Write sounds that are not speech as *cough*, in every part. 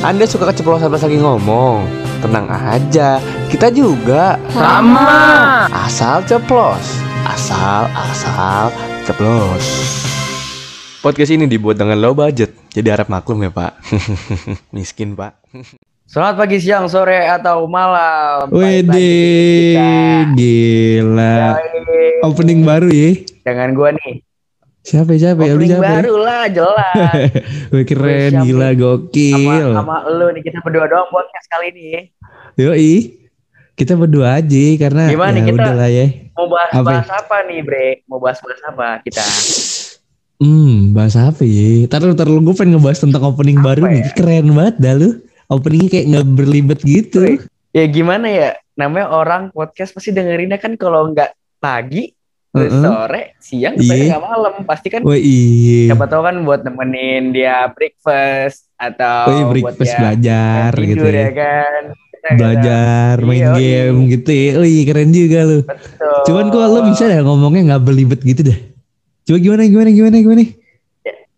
Anda suka keceplosan pas lagi ngomong? Tenang aja, kita juga Sama. asal ceplos, asal asal ceplos. Podcast ini dibuat dengan low budget, jadi harap maklum ya Pak. *laughs* Miskin Pak. Selamat pagi, siang, sore, atau malam. Wede, gila. Yoi. Opening baru ya? Dengan gua nih. Siapa ya, siapa ya? Lu siapa ya? baru lah, jelas. *laughs* Wih, keren, Siapa? gila, sama, gokil. sama lu nih, kita berdua doang podcast kali ini. Yoi, kita berdua aja karena Gimana ya kita- udah lah ya. Mau bahas Apa? bahas apa nih, Bre? Mau bahas-bahas apa kita? Hmm, bahas apa ya? Taruh, taruh, gue pengen ngebahas tentang opening Apa baru ya? nih. Keren banget dah lu. Openingnya kayak nggak berlibet gitu. Ya gimana ya? Namanya orang podcast pasti dengerinnya kan kalau nggak pagi, terus Heeh. sore, siang, Iya. sampai nggak malam. Pasti kan Wah iya. siapa tahu kan buat nemenin dia breakfast atau Oh iya, buat breakfast dia belajar tidur gitu ya ya. kan. Kita nggak Belajar, main Iya, game iya. gitu ya. Wih, keren juga lu. Betul. Cuman kok lo bisa dah ngomongnya nggak berlibet gitu dah. Coba gimana gimana gimana gimana?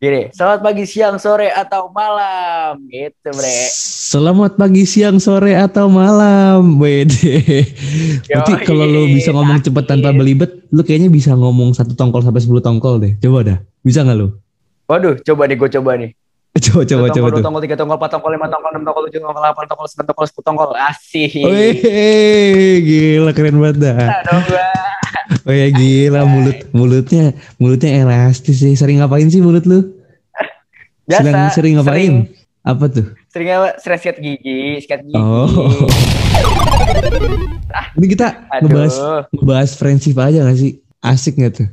Gini, selamat pagi, siang, sore, atau malam. Gitu, bre. Selamat pagi, siang, sore atau malam. Wede. *laughs* Berarti kalau lo bisa ngomong cepet tanpa belibet, lo kayaknya bisa ngomong satu tongkol sampai 10 tongkol deh. Coba dah. Bisa nggak lo? Waduh, coba nih, gue coba nih. *laughs* Coba coba coba tongkol, dua tongkol, tiga tongkol, empat tongkol, lima tongkol, enam tongkol, tujuh tongkol, delapan tongkol, sembilan tongkol, sepuluh tongkol. Asik. Wih, gila keren banget dah. Nah, dong. Oh ya gila mulut mulutnya mulutnya elastis sih. Sering ngapain sih mulut lu? Biasa. Sering sering ngapain? Sering, Apa tuh? sering apa? Sering sikat gigi, sikat gigi. Oh. Ini kita Aduh. ngebahas ngebahas friendship aja gak sih? Asik gak tuh?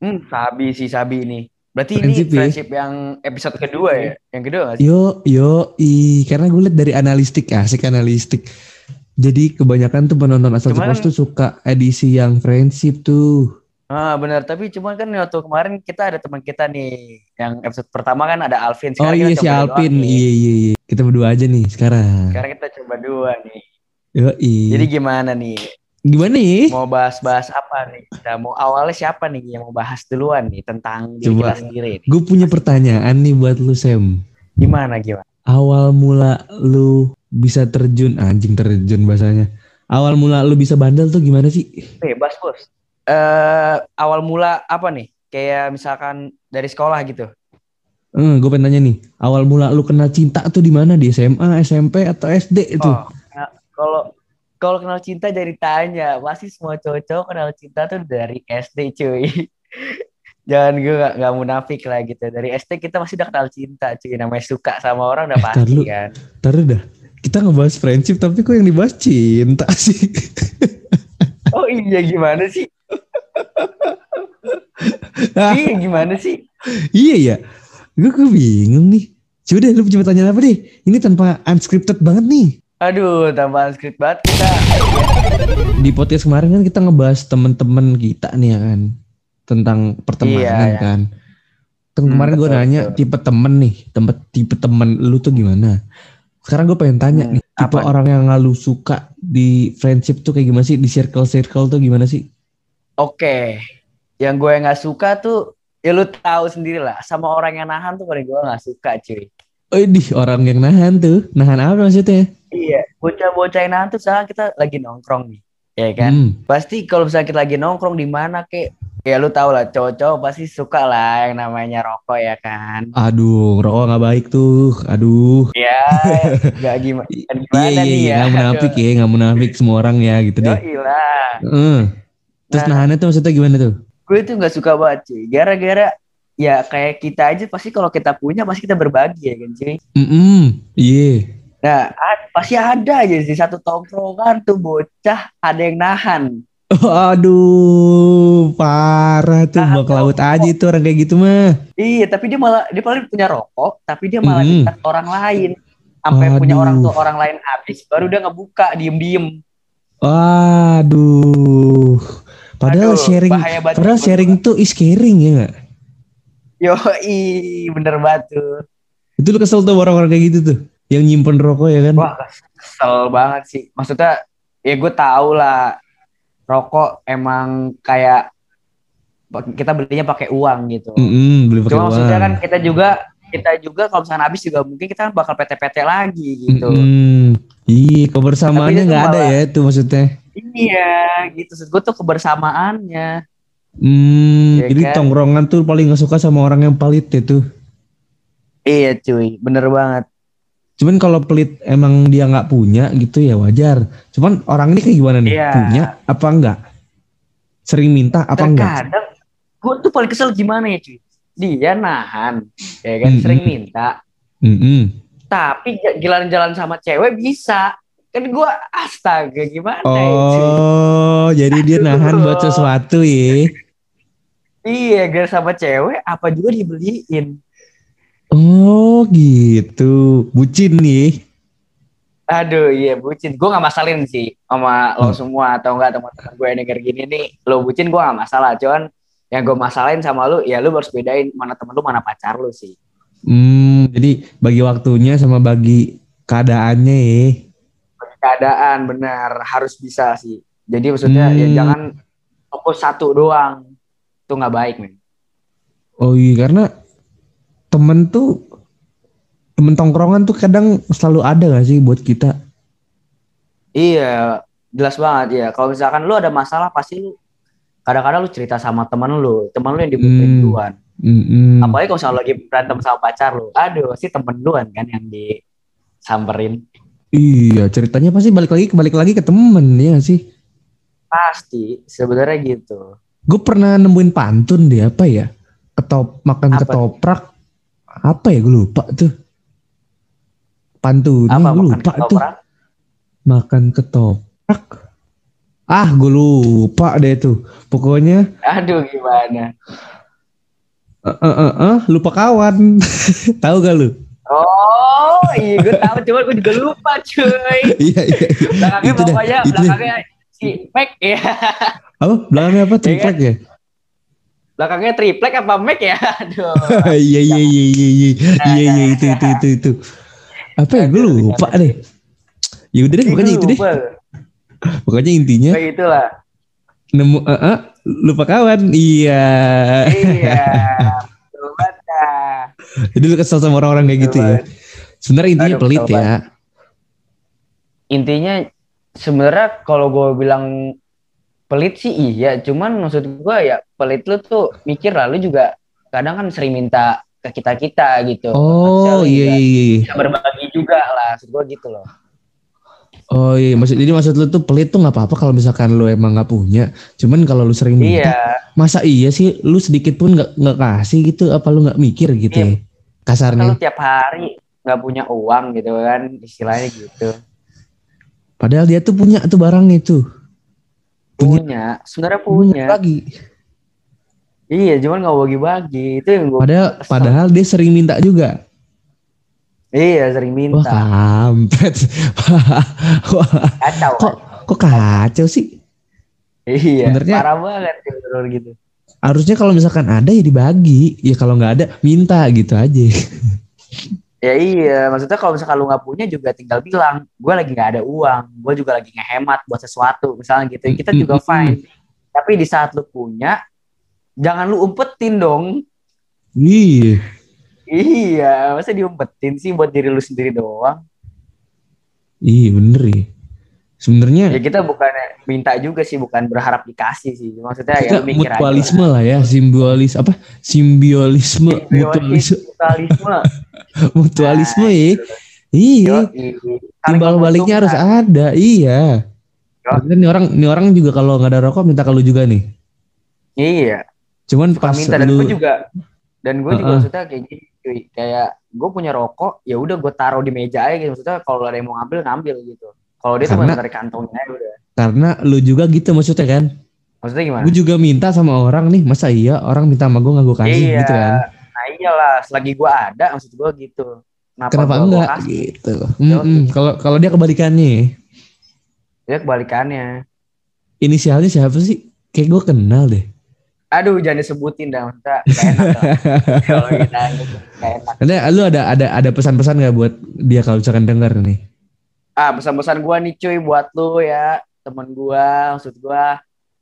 Hmm, sabi sih, sabi ini. Berarti Friendship ini ya? friendship yang episode kedua ya? Yang kedua gak sih? Yo yo i karena gue liat dari analistik asik analistik. Jadi kebanyakan tuh penonton asal Cuman- tuh suka edisi yang friendship tuh. Ah benar, tapi cuman kan waktu kemarin kita ada teman kita nih yang episode pertama kan ada Alvin. Oh Sekarang iya kita si nih. iya iya iya. Kita berdua aja nih sekarang. Sekarang kita coba dua nih. Yo Jadi gimana nih? gimana nih? Mau bahas-bahas apa nih? Kita mau awalnya siapa nih yang mau bahas duluan nih tentang diri Coba. kita sendiri? Gue punya pertanyaan nih buat lu Sam. Gimana gimana? awal mula lu bisa terjun anjing terjun bahasanya awal mula lu bisa bandel tuh gimana sih Bebas bos. Eh awal mula apa nih? Kayak misalkan dari sekolah gitu. eh gue pengen nanya nih awal mula lu kenal cinta tuh di mana di SMA SMP atau SD itu Oh, nah, kalau kalau kenal cinta jadi tanya, pasti semua cowok-cowok kenal cinta tuh dari SD cuy. *laughs* Jangan gue gak, gak munafik lah gitu. Dari SD kita masih udah kenal cinta cuy. Namanya suka sama orang udah Eh, pasti tar lu. kan. Taruh dah kita ngebahas friendship tapi kok yang dibahas cinta *laughs* sih Oh iya gimana sih? iya gimana sih? iya ya gue gue bingung nih coba deh lu punya pertanyaan apa deh ini tanpa unscripted banget nih Aduh, tambahan script banget kita. di podcast kemarin kan kita ngebahas teman-teman kita nih ya kan tentang pertemanan Iya, iya. kan. Kan Hmm, kemarin gue betul, nanya betul. tipe temen nih, tempat tipe temen lu tuh gimana? Sekarang gue pengen tanya Hmm, nih, tipe apa? orang yang lu suka di friendship tuh kayak gimana sih? Di circle-circle tuh gimana sih? Oke. Yang gue nggak suka tuh ya lu tahu sendiri lah sama orang yang nahan tuh paling gue nggak suka cuy. Oh di orang yang nahan tuh, nahan apa maksudnya? Iya, bocah-bocah yang nahan tuh sekarang kita lagi nongkrong nih. Ya kan? Hmm, Pasti kalau misalnya kita lagi nongkrong di mana kek ya lu tau lah cowok-cowok pasti suka lah yang namanya rokok ya kan. aduh, rokok nggak baik tuh, aduh. Ya, *laughs* nggak gimana, gimana iya iya nih iya, ya. nggak munafik ya, nggak munafik semua orang ya gitu deh. Lah. Eh. Terus Nah. nahannya tuh maksudnya gimana tuh? Gue tuh nggak suka banget cuy. Gara-gara ya kayak kita aja pasti kalau kita punya pasti kita berbagi ya kan cuy. Mm iya. Nah, a- pasti ada aja di satu tongkrongan tuh bocah ada yang nahan. *laughs* Aduh, parah tuh bawa ke laut aja tuh orang kayak gitu mah. Iya, tapi dia malah dia paling punya rokok, tapi dia malah Mm-mm. dekat orang lain. Sampai punya Aduh. orang tuh orang lain habis, baru dia ngebuka diem-diem. Waduh. Padahal Aduh, sharing, padahal sharing tuh is caring ya nggak? Yoi, bener banget tuh. Itu lu kesel tuh orang-orang kayak gitu tuh, yang nyimpen rokok ya kan? Wah, kesel banget sih. Maksudnya, ya gue tau lah, rokok emang kayak kita belinya pakai uang gitu. Mm-mm, beli pakai Cuma maksudnya uang. kan kita juga kita juga kalau misalkan habis juga mungkin kita bakal PT-PT lagi gitu. Mm-mm. Iya, kebersamaannya nggak ada ya itu maksudnya. Iya, gitu. Maksud gue tuh kebersamaannya. Hmm, Iya jadi kan? tongkrongan tuh paling nggak suka sama orang yang pelit itu. Iya cuy, bener banget. Cuman kalau pelit emang dia nggak punya gitu ya wajar. Cuman orang ini kayak gimana nih? Iya. Punya apa enggak? Sering minta apa enggak? Terkadang gue tuh paling kesel gimana ya cuy. Dia nahan, ya kan Mm-mm. sering minta. Mm-mm. Tapi jalan-jalan sama cewek bisa. Kan gue astaga gimana ya cuy. Oh, jadi dia nahan buat sesuatu ya. Iya, gara sama cewek apa juga dibeliin. Oh, gitu. Bucin nih. Aduh, iya bucin. Gue gak masalin sih sama lo Hmm. semua atau enggak teman-teman gue yang denger gini nih. Lo bucin gue gak masalah. Cuman yang gue masalahin sama lu, ya lu harus bedain mana temen lu, mana pacar lu sih. Hmm, jadi bagi waktunya sama bagi keadaannya ya. Keadaan benar harus bisa sih. Jadi maksudnya ya Hmm. jangan fokus satu doang. Itu nggak baik men. Oh iya, karena temen tuh temen tongkrongan tuh kadang selalu ada gak sih buat kita? Iya, jelas banget ya. Kalau misalkan lu ada masalah pasti lu kadang-kadang lu cerita sama temen lu, temen lu yang dibutuhin Hmm. duluan. Mm-mm. Apalagi kalau misalnya lagi berantem sama pacar lu, aduh pasti temen duluan kan yang disamperin. Iya, ceritanya pasti balik lagi balik lagi ke temen ya sih. Pasti sebenarnya gitu. Gue pernah nemuin pantun deh apa ya? Ketop makan Apa? ketoprak apa ya gue lupa tuh. Pantunnya Apa gue lupa tuh. ketoprak? Makan ketoprak. Ah, gue lupa deh tuh. Pokoknya Aduh gimana? eh eh eh, eh, lupa kawan. *laughs* Tahu gak lu? Oh, *laughs* iya gue tahu, cuman gue juga lupa cuy. *laughs* Iya iya. iya. Belakangnya Itu dah, pokoknya itu dah. belakangnya si Mac ya. Apa? Belakangnya apa? Triplek ya? Belakangnya triplek apa Mac ya? *laughs* Aduh. *laughs* Iya iya iya iya iya iya iya itu itu itu itu. Apa ya? Gue lupa deh. Ya udah deh, pokoknya itu deh. *laughs* Pokoknya intinya Oh, itulah. nemu eh eh, lupa kawan. Iya. Iya. Jadi lu kesel sama orang-orang kayak gitu ya. Sebenarnya intinya pelit ya. Intinya sebenarnya kalau gue bilang pelit sih iya, cuman maksud gue ya pelit lu tuh mikir lah lu juga kadang kan sering minta ke kita kita gitu. Oh iya iya iya. Bisa berbagi juga lah, maksud gue gitu loh. Oh iya, maksud jadi maksud lu tuh pelit tuh nggak apa-apa kalau misalkan lu emang nggak punya. Cuman kalau lu sering minta, Iya, masa iya sih lu sedikit pun nggak nggak kasih gitu? Apa lu nggak mikir gitu Iya. ya? Kasarnya. kalau tiap hari nggak punya uang gitu kan, istilahnya gitu. Padahal dia tuh punya tuh barang itu. Punya. Sebenarnya punya. lagi. Iya, cuman nggak bagi-bagi. Itu yang gue Padahal kesel. padahal dia sering minta juga. Iya, sering Wah minta. kampret. *laughs* Wah, Kacau. kok kok kacau sih? Iya, Sebenarnya- parah banget gitu. Harusnya kalau misalkan ada ya dibagi. Ya kalau nggak ada minta gitu aja. *laughs* Ya iya, maksudnya kalau misalkan lu nggak punya juga tinggal bilang, gue lagi nggak ada uang, gue juga lagi ngehemat buat sesuatu, misalnya gitu. Kita juga fine. Tapi di saat lu punya, jangan lu umpetin dong. Iya. Iya, masa diumpetin sih buat diri lu sendiri doang. Iya bener ya. Sebenarnya Ya kita bukan minta juga sih, bukan berharap dikasih sih. Maksudnya ya kita mikir mutualisme aja. lah ya, simbiolis apa? Simbiolisme, mutualisme, Mutualisme. *laughs* *laughs* mutualisme Nah, ya. Iya. Yoi. Saling Timbal baliknya harus ada. Iya. Yo. Nih orang nih orang juga kalau nggak ada rokok minta ke lu juga nih. Iya. Cuman suka pas minta dan lu gue juga dan gue juga Uh-uh. maksudnya kayak gini cuy kayak gue punya rokok ya udah gue taruh di meja aja gitu maksudnya kalau ada yang mau ngambil ngambil gitu kalau dia tuh Karena- benar dari kantongnya aja udah karena lu juga gitu maksudnya kan. maksudnya gimana Gue juga minta sama orang nih, masa iya orang minta sama gue nggak gue kasih iya gitu kan. Iyalah selagi gue ada maksud gue gitu. Kenapa, Kenapa gua- enggak? kasih? gitu. Kalau kalau dia kebalikannya, dia kebalikannya. Inisialnya siapa sih? Kayak gue kenal deh. aduh jangan disebutin dah maksudnya gak enak kalau kita gak enak. Ada lu ada ada ada pesan-pesan nggak buat dia kalau misalkan denger nih? ah pesan-pesan gue nih cuy buat lu ya temen gue maksud gue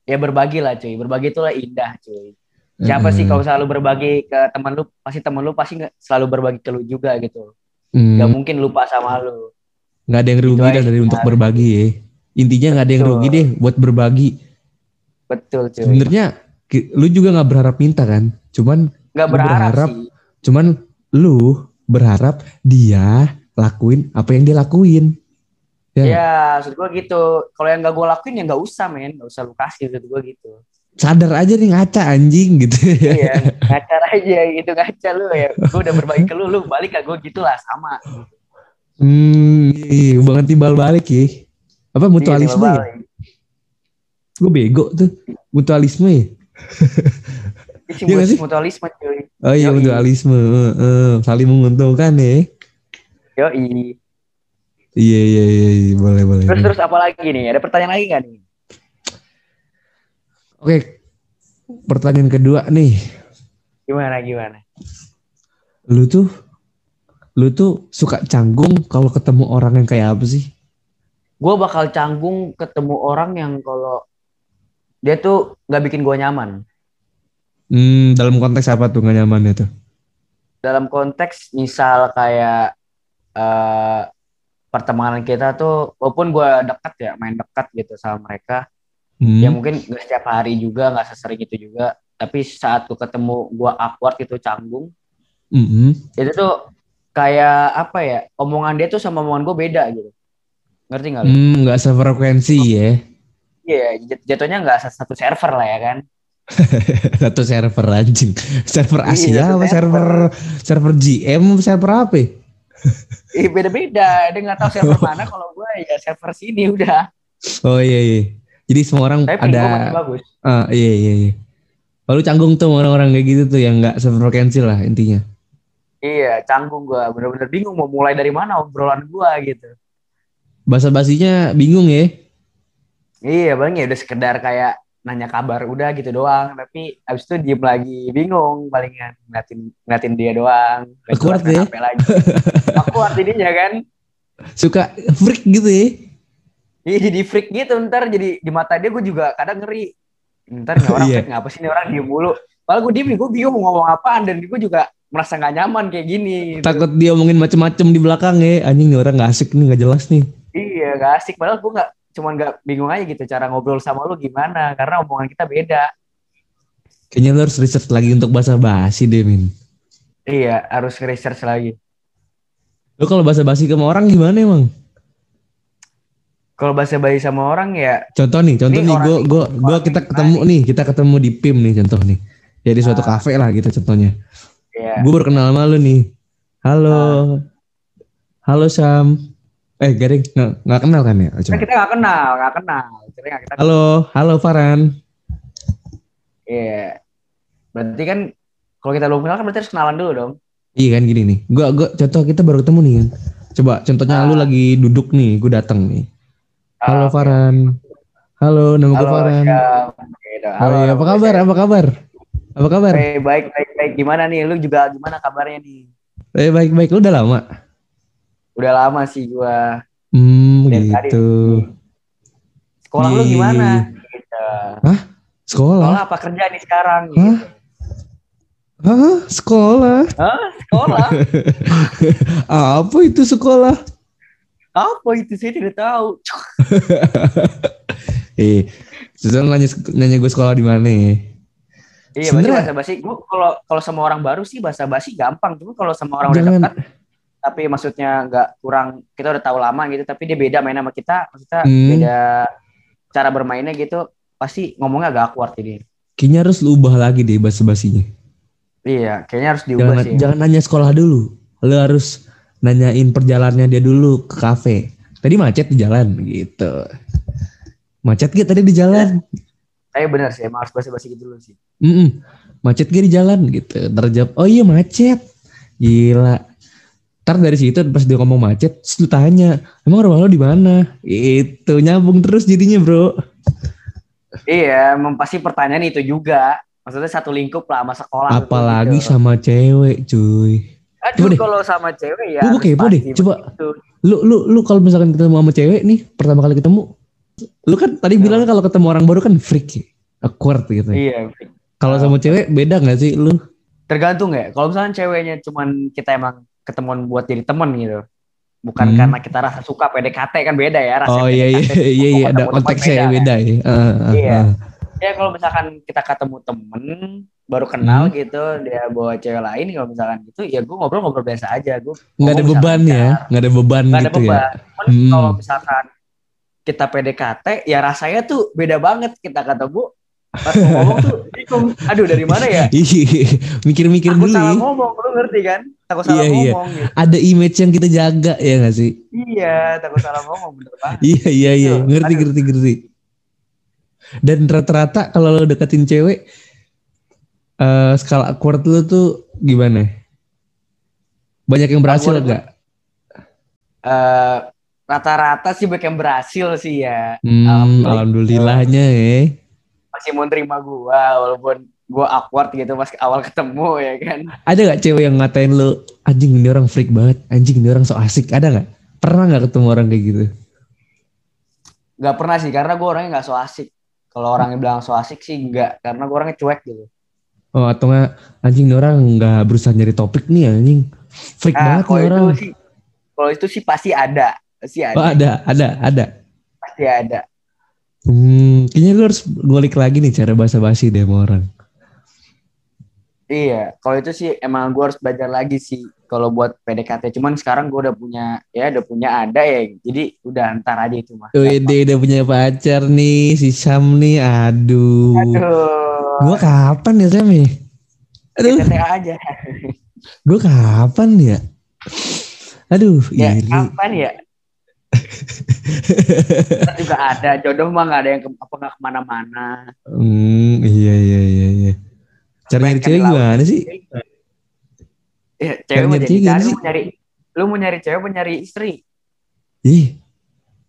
ya berbagi lah cuy. Berbagi itu lah indah cuy Siapa sih Heeh. kalau selalu berbagi ke teman lu, pasti teman lu pasti nggak selalu berbagi ke lu juga gitu. Hmm, Gak mungkin lupa sama lu. nggak ada yang rugi Itu dah dari sih, untuk berbagi ya. Intinya nggak ada yang rugi deh buat berbagi. Betul cuy. Sebenarnya lu juga nggak berharap minta kan? Cuman Gak lu berharap, berharap sih. cuman lu berharap dia lakuin apa yang dia lakuin. Ya. Ya, maksud gue gitu. Kalau yang gak gue lakuin ya gak usah men, gak usah lu kasih maksud gue gitu. Sadar aja nih ngaca anjing gitu. Iya, ngacar aja gitu ngaca lu ya. Gue udah berbagi ke lu, lu balik ke gue gitu lah sama. hmm, iya, banget timbal balik ya. Apa mutualisme Iya, ya? Gue bego tuh. Mutualisme ya? Iya nggak sih? mutualisme cuy. Oh iya Yoi. mutualisme. Heeh, heeh. saling menguntungkan ya. Yoi. Iya iya iya iya. boleh boleh. Terus terus apa lagi nih? Ada pertanyaan lagi gak nih? Oke. Pertanyaan kedua nih. Gimana gimana? Lu tuh lu tuh suka canggung kalau ketemu orang yang kayak apa sih? Gue bakal canggung ketemu orang yang kalau dia tuh nggak bikin gue nyaman. Hmm, dalam konteks apa tuh gak nyaman itu? Dalam konteks misal kayak eh pertemanan kita tuh, walaupun gue dekat ya, main dekat gitu sama mereka, Hmm. ya mungkin gak setiap hari juga, nggak sesering itu juga. Tapi saat gue ketemu gue awkward gitu canggung, Mhm. itu tuh kayak apa ya? Omongan dia tuh sama omongan gue beda gitu. Ngerti nggak? Hmm, nggak sefrekuensi ya. Iya, jat- jatuhnya nggak satu server lah ya kan. *laughs* Satu server anjing. Server Iya, Asia apa server server GM server apa? ya? Ih beda-beda, dia nggak tahu server *laughs* mana. Kalau gue ya server sini udah. Oh iya iya. Jadi semua orang Tapi ada bagus. ah, iya iya iya. Lalu canggung tuh orang-orang kayak gitu tuh yang nggak sefrekuensi lah intinya. Iya, canggung gue. Bener-bener bingung mau mulai dari mana obrolan gue gitu. Bahasa basinya bingung ya. Iya, bang ya udah sekedar kayak nanya kabar udah gitu doang. Tapi abis itu diem lagi, bingung palingan ngeliatin ngeliatin dia doang. Jelas ya? lagi. *laughs* Aku artinya kan. Suka freak gitu ya. Iya jadi freak gitu ntar jadi di mata dia gue juga kadang ngeri. Ntar nih orang Iya. freak ngapa sih nih orang diem mulu. Padahal gue diem gue bingung mau ngomong apaan dan gue juga merasa nggak nyaman kayak gini. gitu. Takut dia omongin macem-macem di belakang ya. Anjing nih orang nggak asik nih nggak jelas nih. Iya gak asik. Padahal gue nggak cuman nggak bingung aja gitu cara ngobrol sama lu gimana karena omongan kita beda. Kayaknya lo harus research lagi untuk bahasa basi deh Min. Iya harus research lagi. Lo kalau bahasa basi sama orang gimana emang? Kalau bahasa bayi sama orang ya Contoh nih, contoh nih, gue gua ini kita ketemu nih, kita ketemu di PIM nih contoh nih. Jadi suatu Ah. kafe lah gitu contohnya. ya Gue baru kenal sama lu nih. Halo, halo Sam. Eh garing, nggak nggak kenal kan ya? Coba. kita nggak kenal nggak kenal. Nggak kita Halo, halo Farhan. Iya. Berarti kan kalau kita belum kenal kan berarti harus kenalan dulu dong. Iya kan gini nih. Gua, gua contoh kita baru ketemu nih kan. Coba contohnya Ah. lu lagi duduk nih, gue datang nih. Halo Ah, Farhan. Halo, nama gue Farhan. Halo, nama apa kabar? Apa kabar? Apa kabar? Eh, baik, baik, baik. Gimana nih? Lu juga gimana kabarnya nih? Eh baik baik. Lu udah lama? Udah lama sih gua. Hmm, tadi. gitu. Sekolah lu Iya. gimana? Gitu. Sekolah? Sekolah apa kerja nih sekarang? Hah? Gitu. Hah? Sekolah? Hah? Sekolah? *laughs* Apa itu sekolah? apa itu? Saya tidak tahu. *laughs* Eh, sekarang nanya nanya gue sekolah di mana? ya? Iya, berarti Sebenarnya- bahasa basi. Gua kalau kalau sama orang baru sih bahasa basi gampang. Cuma kalau sama orang udah dekat, tapi maksudnya nggak kurang. Kita udah tahu lama gitu, tapi dia beda main sama kita. Maksudnya Hmm. beda cara bermainnya gitu. Pasti ngomongnya agak awkward ini. Kayaknya harus lu ubah lagi deh bahasa basinya. Iya, kayaknya harus diubah Jangan sih. jangan nanya sekolah dulu. Lu harus nanyain perjalanannya dia dulu ke kafe. Tadi macet di jalan gitu. Macet gak tadi di jalan? Tapi benar sih, emang harus basa-basi gitu dulu sih. Mm-mm. Macet gak di jalan gitu. Ntar jawab, oh iya macet. Gila. Ntar dari situ pas dia ngomong macet, terus lu tanya, emang rumah lo di mana? Itu nyambung terus jadinya bro. Iya, pasti pertanyaan itu juga. Maksudnya satu lingkup lah sama sekolah. Apalagi gitu. sama cewek cuy. Aduh, Coba deh. kalau sama cewek ya. Harus kepo deh, coba. begitu. Lu lu lu kalau misalkan ketemu sama cewek nih, pertama kali ketemu, lu kan tadi Iya. bilang kalau ketemu orang baru kan freak ya. Awkward gitu. Iya. Kalau sama cewek beda nggak sih lu? Tergantung ya. Kalau misalnya ceweknya cuman kita emang ketemuan buat jadi temen gitu. Bukan Hmm. karena kita rasa suka PDKT kan beda ya rasanya. Oh iya iya *laughs* iya iya ada konteksnya teman ya beda ya. Uh, uh, Iya. uh. Ya kalau misalkan kita ketemu temen baru kenal Hmm. gitu dia bawa cewek lain kalau misalkan gitu ya gue ngobrol-ngobrol biasa aja gue Nggak ada beban ya, nggak ada beban nggak ada gitu ya. beban Cuman Hmm. kalau misalkan kita PDKT ya rasanya tuh beda banget kita ketemu pas ngomong tuh *laughs* bingung aduh dari mana ya *laughs* Iya, mikir-mikir dulu salah ya. ngomong lu ngerti kan takut salah Iya, iya. ngomong gitu. Ada image yang kita jaga ya nggak sih? iya takut salah ngomong bener banget *laughs* Iya iya iya, Aduh, ngerti aduh. ngerti ngerti. Dan rata-rata kalau lo deketin cewek, eh skala awkward lu tuh gimana? Banyak yang berhasil Awkward nggak? Eh, rata-rata sih banyak yang berhasil sih ya Hmm, Alhamdulillah. alhamdulillahnya ya. masih mau terima gua walaupun gua awkward gitu pas awal ketemu ya kan Ada nggak cewek yang ngatain lo anjing ini orang freak banget, anjing ini orang so asik? Ada nggak? Pernah nggak ketemu orang kayak gitu? nggak pernah sih karena gua orangnya nggak so asik kalau orang yang bilang so asik sih nggak karena gua orangnya cuek gitu Oh atau nggak anjing orang nggak berusaha nyari topik nih anjing, freak Nah, banget kalau nih itu orang. sih, kalau itu sih pasti ada, pasti ada, Oh ada ada ada. pasti ada. Hmm, kayaknya lu harus ngulik lagi nih cara basa-basi deh sama orang. Iya, kalau itu sih emang gue harus belajar lagi sih kalau buat PDKT. Cuman sekarang gue udah punya, ya udah punya ada ya. Jadi udah antar aja itu mah. Wede udah punya pacar nih, si Sam nih, aduh. Aduh, Gua kapan ya Sam ya? Aduh, PDKT aja. gua kapan ya? Aduh, Ya, iri. kapan ya? Juga ada jodoh mah nggak ada yang ke, apa nggak ke mana-mana. Hmm, iya iya iya iya. Cara nyari cewek gimana sih? Ya, cewek mau jadi cari, mau nyari, lu mau nyari cewek mau nyari istri. Ih,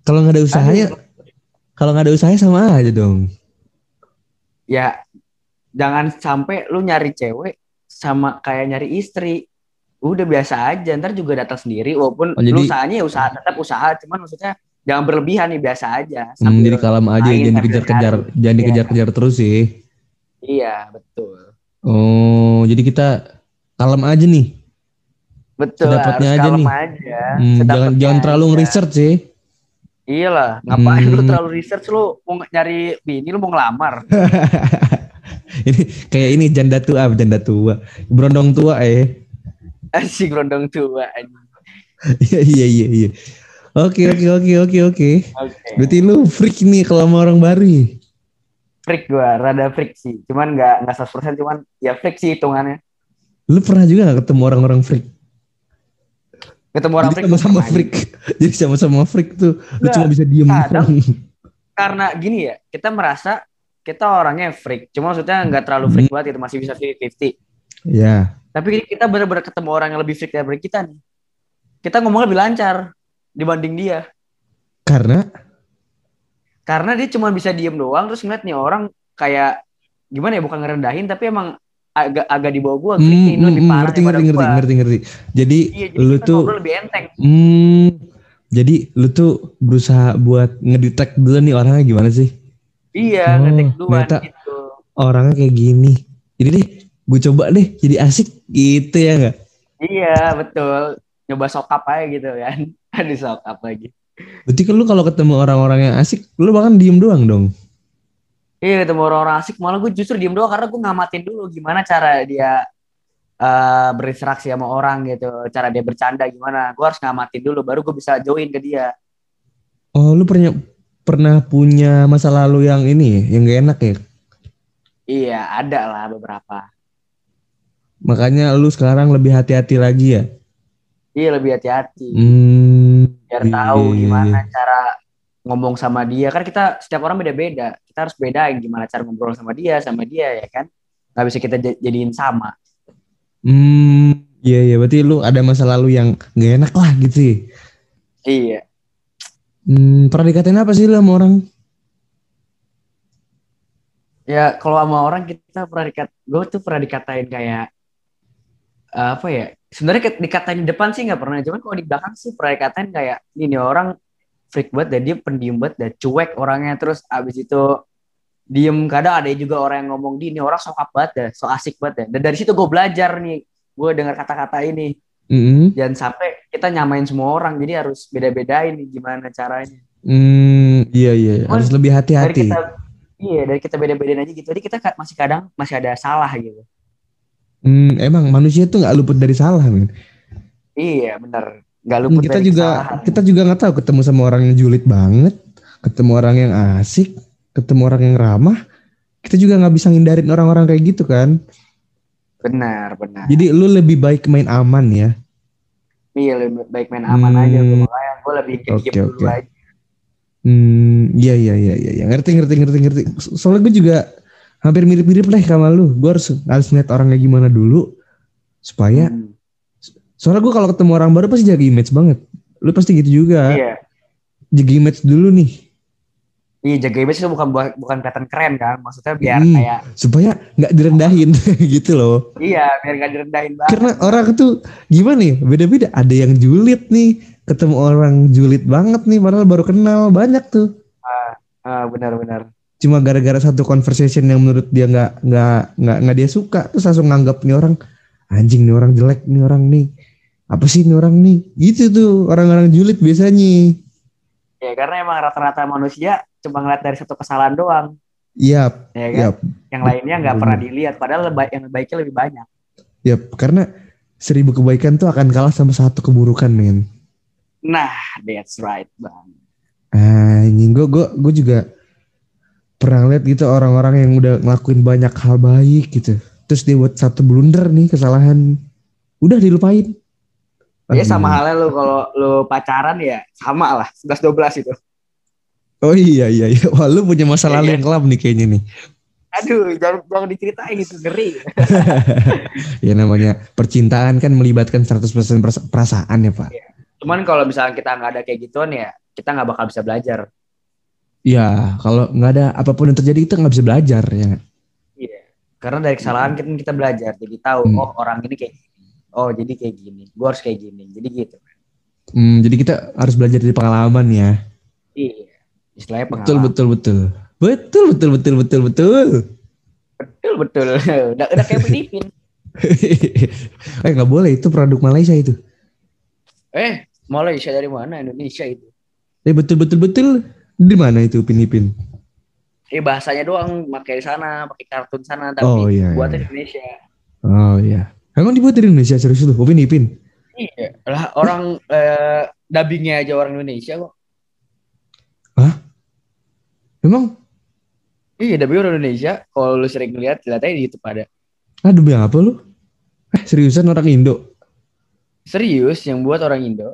kalau nggak ada usahanya, kalau nggak ada usahanya sama aja dong. ya jangan sampai lu nyari cewek sama kayak nyari istri udah biasa aja ntar juga datang sendiri walaupun Oh, jadi- lu usahanya ya usaha tetap usaha cuman maksudnya jangan berlebihan nih biasa aja Hmm, jadi kalem aja, main jangan dikejar-kejar, jangan Iya. dikejar-kejar terus sih. iya betul Oh, jadi kita kalem aja nih. betul Sedapatnya harus aja kalem nih. aja Hmm, jangan jangan terlalu aja. nge-research sih. iyalah ngapain lu Hmm. terlalu research lu mau nyari bini lu mau ngelamar *laughs* ini kayak ini janda tua, janda tua, berondong tua eh. si gerondong tua. Iya iya iya iya. Oke oke oke oke oke. Berarti lu freak nih kalau sama orang baru. freak gua rada freak sih cuman nggak nggak 100% cuman ya freak sih hitungannya Lu pernah juga gak ketemu orang-orang freak? ketemu orang Jadi sama-sama freak. *laughs* Jadi sama-sama freak tuh. Lu cuma bisa diem kadang- karena gini ya kita merasa kita orangnya freak cuma maksudnya nggak terlalu freak banget itu masih bisa 50-50 Ya. tapi kita benar-benar ketemu orang yang lebih freak daripada kita nih. Kita ngomong lebih lancar dibanding dia. Karena? Karena dia cuma bisa diem doang terus ngeliat nih orang kayak gimana ya bukan ngerendahin tapi emang agak agak di bawah gua hmm, hmm, lebih hmm, parah ngerti ngerti ngerti ngerti ngerti. Jadi iya jadi lu tuh lebih enteng. Hmm, jadi lu tuh berusaha buat ngedetect dulu nih orangnya gimana sih? Iya Oh, ngetek duluan gitu Orangnya kayak gini. Jadi deh, gue coba deh jadi asik gitu ya nggak? iya betul nyoba sokap aja gitu kan *laughs* ada sokap lagi Berarti kan lu kalau ketemu orang-orang yang asik, lu bahkan diem doang dong. Iya ketemu orang-orang asik malah gue justru diem doang karena gue ngamatin dulu gimana cara dia eh, berinteraksi sama orang gitu, cara dia bercanda gimana. Gue harus ngamatin dulu baru gue bisa join ke dia. Oh, lu pernah pernah punya masa lalu yang ini, yang gak enak ya? Iya ada lah beberapa. Makanya lu sekarang lebih hati-hati lagi ya? Iya lebih hati-hati Hmm, biar iya, tahu iya, gimana cara ngomong sama dia. Kan kita setiap orang beda-beda. Kita harus bedain gimana cara ngobrol sama dia sama dia ya kan. Gak bisa kita jadiin sama. hmm, iya iya. Berarti lu ada masa lalu yang gak enak lah gitu sih. Iya. Hmm, pernah dikatain apa sih lu sama orang? Ya kalau sama orang kita pernah dikat, gue tuh pernah dikatain kayak eh, apa ya? Sebenarnya dikatain di depan sih nggak pernah, cuman kalau di belakang sih pernah dikatain kayak ini orang freak banget dan dia pendiam banget dan cuek orangnya terus abis itu diem kadang ada juga orang yang ngomong di ini orang sokap banget ya so asik banget ya dan dari situ gue belajar nih gue dengar kata-kata ini Mm-mm. jangan sampai kita nyamain semua orang jadi harus beda-bedain gimana caranya Hmm, iya iya Cuman harus lebih dari hati-hati. kita iya dari kita beda-bedain aja gitu jadi kita masih kadang masih ada salah gitu Hmm, emang manusia tuh nggak luput dari salah, men. iya benar nggak luput kita dari juga kesalahan. kita juga nggak tahu ketemu sama orang yang julid banget, ketemu orang yang asik, ketemu orang yang ramah. Kita juga nggak bisa ngindarin orang-orang kayak gitu kan. Benar benar Jadi lu lebih baik main aman ya. iya lebih baik main aman Hmm. aja makanya gue lebih diem oke. dulu aja Hmm, iya iya iya iya, iya. ngerti ngerti ngerti ngerti. So- Soalnya gue juga hampir mirip-mirip lah sama lu. Gue harus harus ngeliat orangnya gimana dulu supaya. Hmm. Soalnya gue kalau ketemu orang baru pasti jaga image banget. Lu pasti gitu juga. iya Jaga image dulu nih iya jaga image itu bukan buat- bukan kelihatan keren kan maksudnya biar Hmm. kayak supaya nggak direndahin *laughs* gitu loh. iya biar gak direndahin banget Karena orang tuh gimana nih beda-beda. Ada yang julid nih, ketemu orang julid banget nih, padahal baru kenal banyak tuh. Ah, benar-benar Cuma gara-gara satu conversation yang menurut dia nggak nggak nggak nggak dia suka, terus langsung nganggap nih orang anjing nih orang jelek nih orang nih apa sih nih orang nih gitu tuh orang-orang julid biasanya. ya karena emang rata-rata manusia cuma ngeliat dari satu kesalahan doang Iya, ya kan iya, yang lainnya nggak pernah dilihat padahal lebay- yang baiknya lebih banyak iya. Karena seribu kebaikan tuh akan kalah sama satu keburukan, men. nah that's right bang Anjing, gue gue gue juga pernah lihat gitu orang-orang yang udah ngelakuin banyak hal baik gitu. Terus dia buat satu blunder nih kesalahan, udah dilupain. ya sama halnya lu kalau lu pacaran ya sama lah 11 12 itu Oh iya iya iya. Wah lu punya masa lalu Iya. yang kelam nih kayaknya nih. aduh jangan jangan diceritain itu ngeri *laughs* Ya namanya percintaan kan melibatkan 100% perasa- perasaan ya pak. cuman kalau misalnya kita nggak ada kayak gituan ya kita nggak bakal bisa belajar Ya kalau nggak ada apa pun yang terjadi kita nggak bisa belajar ya. iya karena dari kesalahan kita kita belajar jadi tahu Hmm. oh orang ini kayak gini oh jadi kayak gini gua harus kayak gini jadi gitu Hmm, jadi kita harus belajar dari pengalaman ya. iya istilahnya pengalaman Betul betul betul. Betul betul betul betul betul. betul betul udah udah kayak Filipin *laughs* eh nggak boleh itu produk Malaysia itu. eh Malaysia dari mana Indonesia itu Eh betul betul betul di mana itu Upin Ipin? eh bahasanya doang pakai di sana pakai kartun sana tapi Oh, iya, iya. di Indonesia Oh iya. Emang dibuat dari Indonesia serius tuh Upin Ipin? iya lah orang eh, dubbingnya aja orang Indonesia kok Emang? iya dubbing orang Indonesia kalau lu sering lihat lihat aja di YouTube ada Ah demi apa lu? Eh seriusan orang Indo? serius yang buat orang Indo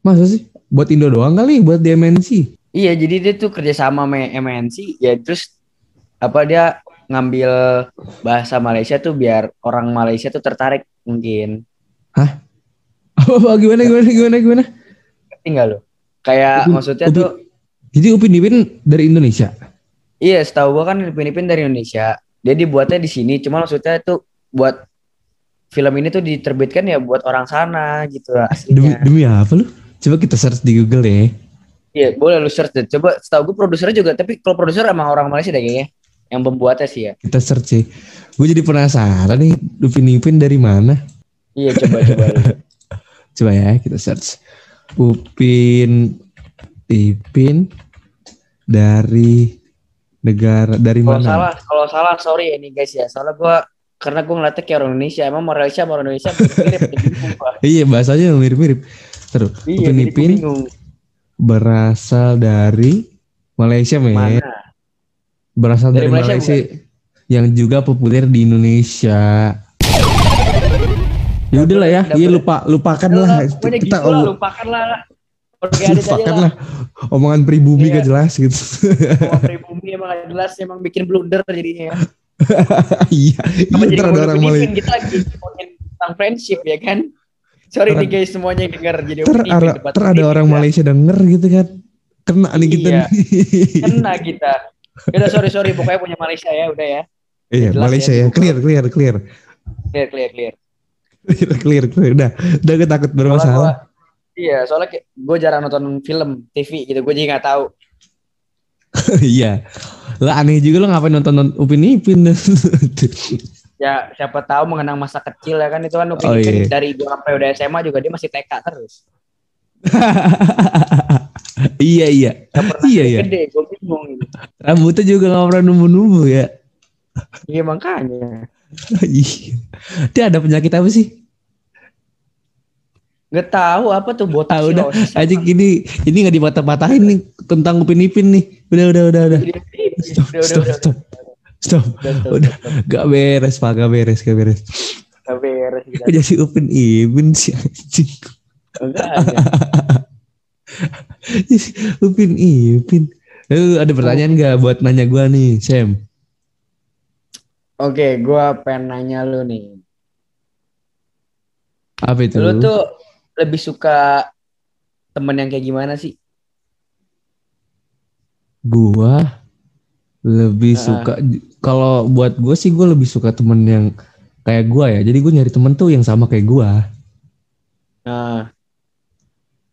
Masa sih? Buat Indo doang kali? Buat di MNC? Iya, jadi dia tuh kerjasama sama MNC, ya terus apa dia ngambil bahasa Malaysia tuh biar orang Malaysia tuh tertarik mungkin. *laughs* Apa gimana gimana gimana gimana? Ngerti nggak lo? Kayak maksudnya tuh, Jadi Upin Ipin dari Indonesia? iya setahu gua kan Filipin dari Indonesia. Dia dibuatnya di sini, cuma maksudnya tuh buat film ini tuh diterbitkan ya buat orang sana gitu Demi, aslinya. demi apa lu? Coba kita search di Google ya. Iya, boleh lu search deh. Coba setahu gua produsernya juga, tapi kalau produser emang orang Malaysia deh kayaknya. Yang pembuatnya sih ya. Kita search ya. Gue jadi penasaran nih Upin Ipin dari mana? Iya, coba coba. *laughs* Coba ya kita search. Upin Ipin dari negara dari Kalau mana? salah, kalau salah sorry ya nih guys ya. Soalnya gua karena gua ngeliatnya kayak orang Indonesia, emang mau Malaysia sama orang Indonesia mirip. *laughs* Iya bahasanya mirip-mirip. Terus Iya, Upin jadi gua Ipin bingung. berasal dari Malaysia men. Mana? Berasal dari, Dari Malaysia, Malaysia, yang juga populer di Indonesia. Ya udahlah ya, Udah iya lupa lupakan lah. lah, Kita lah, lupakan lah. Lupakan *laughs* lah. Omongan pribumi Iya. gak jelas gitu. Mau pribumi emang gak jelas, emang bikin blunder jadinya ya. *laughs* Iya, Apa iya jadi ada orang. Ipin, kita lagi ngomongin tentang friendship ya kan? Sorry nih guys semuanya yang denger jadi Ipin, ada, Upin ada orang ya. Malaysia denger gitu kan. Kena nih kita Iya. nih. *laughs* Kena kita. Udah sorry sorry pokoknya punya Malaysia ya udah ya. Iya, Jelas Malaysia ya, ya. Clear, clear, clear. Clear clear clear. Clear, clear, clear. Udah, udah gue takut bermasalah. Iya, soalnya gue jarang nonton film TV gitu, gue jadi nggak tahu. *laughs* Iya. Lah aneh juga lo ngapain nonton nonton Upin Ipin. *laughs* Ya siapa tahu mengenang masa kecil ya kan itu kan Upin Oh, Ipin iya. dari gua sampai udah SMA juga dia masih TK terus. *laughs* iya iya. Iya, iya. gede, gue bingung gitu. Rambutnya juga gak pernah numbu-numbu ya. Iya makanya. Iya. Dia ada penyakit apa sih? Gak tahu apa tuh botak Ah, udah. Aja gini, ini nggak dipatah-patahin nih tentang Upin Ipin nih. Udah udah udah udah. Udah, Stop udah, stop udah, stop. Stop. udah. Gak beres pak, gak beres, gak beres. Gak beres. Kok jadi Upin Ipin sih anjing. *laughs* Upin Ipin. Lu ada pertanyaan gak buat nanya gua nih, Sam? Oke, gua pengen nanya lu nih. Apa itu? Lu tuh lebih suka temen yang kayak gimana sih? Gua lebih Ah. suka kalau buat gue sih gue lebih suka temen yang kayak gua ya. Jadi gue nyari temen tuh yang sama kayak gua. Nah,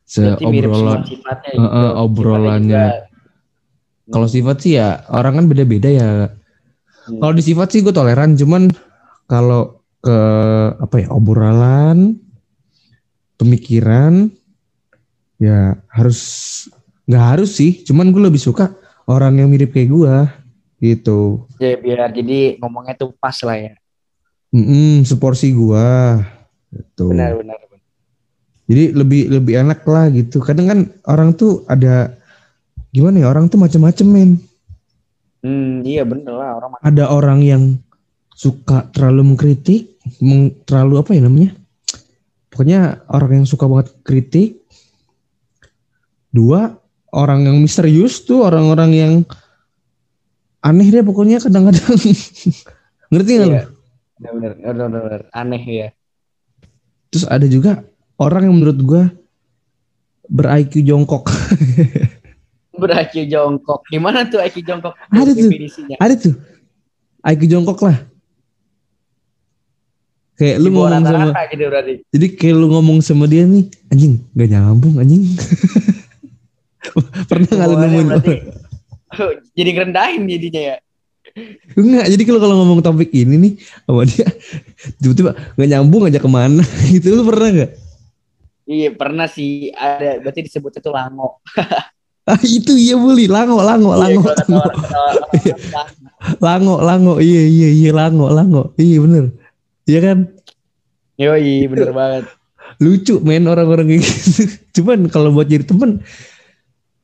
Seobrolan. sifatnya. Eh, obrolannya. Kalau sifat sih ya orang kan beda-beda ya. Hmm. Kalau di sifat sih gue toleran, cuman kalau ke apa ya obrolan, pemikiran, ya harus nggak harus sih. Cuman gue lebih suka orang yang mirip kayak gue gitu. Ya biar jadi ngomongnya tuh pas lah ya. Mm seporsi gue. Gitu. Benar, benar. benar. Jadi lebih lebih enak lah gitu. Kadang kan orang tuh ada gimana ya orang tuh macam-macam men. Hmm, iya bener lah orang ada orang yang suka terlalu mengkritik, meng- terlalu apa ya namanya? Pokoknya orang yang suka banget kritik. Dua, orang yang misterius tuh orang-orang yang aneh deh pokoknya kadang-kadang. *laughs* Ngerti nggak? Iya. Bener, bener, bener. Aneh ya. Terus ada juga orang yang menurut gua ber-IQ jongkok. *laughs* Ber-IQ jongkok. Gimana tuh IQ jongkok? Ada tuh. Definisinya. ada tuh. IQ jongkok lah. Kayak lu ngomong sama gitu berarti. Jadi kayak lu ngomong sama dia nih, anjing gak nyambung anjing. *laughs* Pernah nggak lu nemuin? berarti *laughs* jadi ngerendahin jadinya ya. Enggak, jadi kalau kalau ngomong topik ini nih sama dia, tiba-tiba gak nyambung aja ke mana *laughs* gitu. Lu pernah gak? Iya pernah sih ada berarti disebutnya tuh lango. Ah itu iya bully, lango, lango, lango, Iya, orang- lango, lango, iya iya iya lango, lango, iya bener, iya kan? Yoi bener banget. Lucu men orang-orang kayak gitu. *laughs* Cuman kalau buat jadi temen,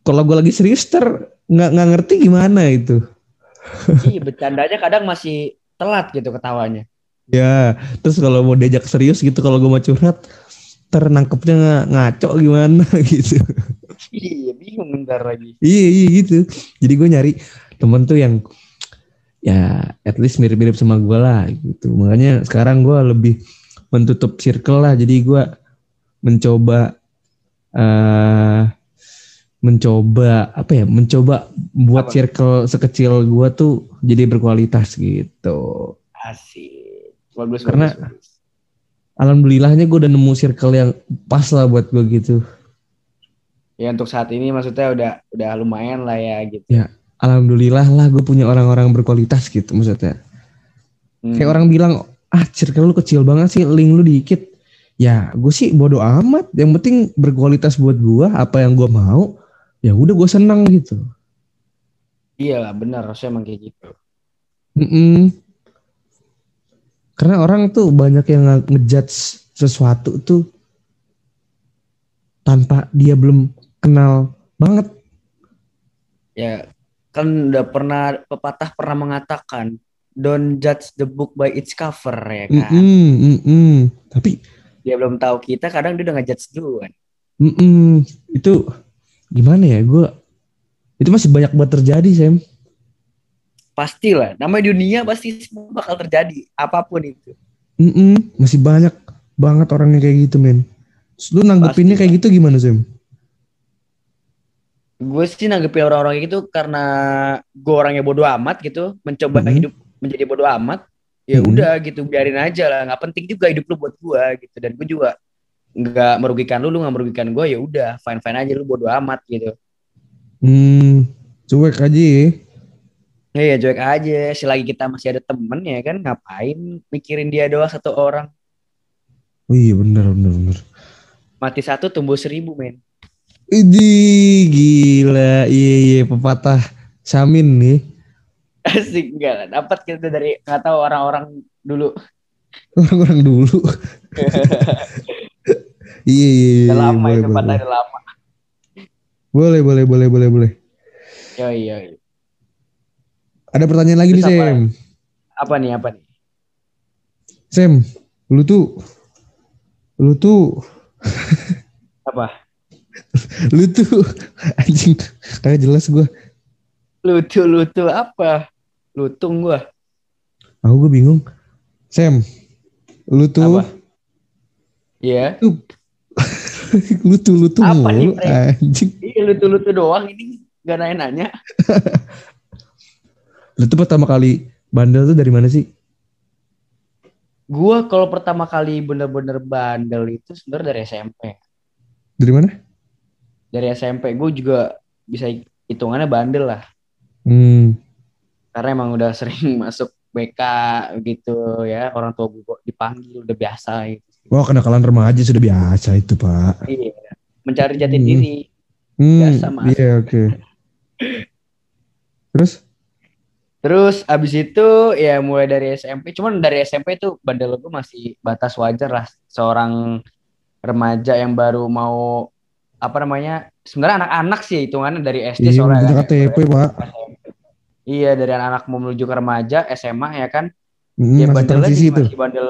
kalau gue lagi serius ter nggak nggak ngerti gimana itu. *laughs* Iya bercandanya kadang masih telat gitu ketawanya. Ya, terus kalau mau diajak serius gitu, kalau gue mau curhat, ter nangkepnya nga- ngaco gimana *laughs* gitu. Iya bingung ntar lagi. iya, iya gitu. Jadi gue nyari temen tuh yang ya at least mirip-mirip sama gue lah gitu. Makanya sekarang gue lebih mentutup circle lah. Jadi gue mencoba eh mencoba apa ya? Mencoba buat Apa? circle sekecil gue tuh jadi berkualitas gitu. Asik. Bagus Karena- bagus, bagus. Alhamdulillahnya gue udah nemu circle yang pas lah buat gue gitu. Ya untuk saat ini maksudnya udah udah lumayan lah ya gitu. Alhamdulillah lah gue punya orang-orang berkualitas gitu maksudnya. Hmm. Kayak orang bilang, ah circle lu kecil banget sih, link lu dikit. Ya gue sih bodoh amat. Yang penting berkualitas buat gue, apa yang gue mau, ya udah gue senang gitu. Iya lah benar harusnya emang kayak gitu. Mm-mm. Karena orang tuh banyak yang nge- ngejudge sesuatu tuh tanpa dia belum kenal banget. Ya kan udah pernah pepatah pernah mengatakan don't judge the book by its cover ya kan. Mm-mm, mm-mm. Tapi Dia belum tahu kita kadang dia udah ngejudge duluan. Mm-mm. itu gimana ya gue itu masih banyak banget terjadi Sam Pastilah, namanya dunia pasti semua bakal terjadi apa pun itu. Mm-mm. masih banyak banget orang yang kayak gitu men Terus lu nanggepinnya kayak gitu gimana Sam Gue sih nanggepin orang-orang gitu karena gue orangnya bodoh amat gitu, mencoba Mhm. hidup menjadi bodoh amat. Ya Mhm. udah gitu, biarin aja lah. Nggak penting juga hidup lu buat gue gitu. Dan gue juga nggak merugikan lu, lu nggak merugikan gue. Ya udah, fine fine aja lu bodoh amat gitu. hmm, Cuek aja ya. Iya cuek aja. Selagi kita masih ada temen ya kan ngapain mikirin dia doang satu orang. Oh iya bener bener bener. Mati satu tumbuh seribu men. Idi Iya iya pepatah Samin nih. Asik enggak. Dapat kita dari nggak tahu orang-orang dulu. Orang-orang dulu. iya iya iya. Lama boleh, itu boleh, lama. boleh boleh boleh boleh boleh. Yo yo. Ada pertanyaan lagi nih Terus apa? Sam. Apa nih apa nih? Sam, lu tuh lu tuh Apa? *laughs* lu tuh anjing kagak jelas gua. Lutu lutu apa? Lutung gua. Aku gue bingung. Sam, lu tuh Apa? Iya. lu tuh *laughs* lu tuh Apa mulu, anjing. Iya lutu lutu doang ini gak nanya-nanya. *laughs* Lu tuh pertama kali bandel tuh dari mana sih? Gua kalau pertama kali bener-bener bandel itu sebenarnya dari SMP. Dari mana? Dari SMP gue juga bisa hitungannya bandel lah. Hmm. Karena emang udah sering *laughs* masuk BK gitu ya. Orang tua gue dipanggil udah biasa gitu. Wah kenakalan remaja sudah biasa itu pak. Iya. Mencari jati Hmm. diri. Hmm, Biasa, Mas. Iya oke. *laughs* Terus? Terus abis itu ya mulai dari SMP. Cuman dari SMP tuh bandel gue masih batas wajar lah. Seorang remaja yang baru mau apa namanya sebenarnya anak-anak sih hitungannya dari SD Iya soalnya kan. KTP pak. Iya dari anak-anak mau menuju ke remaja SMA ya kan. Hmm, ya masih bandelnya tuh. masih bandel.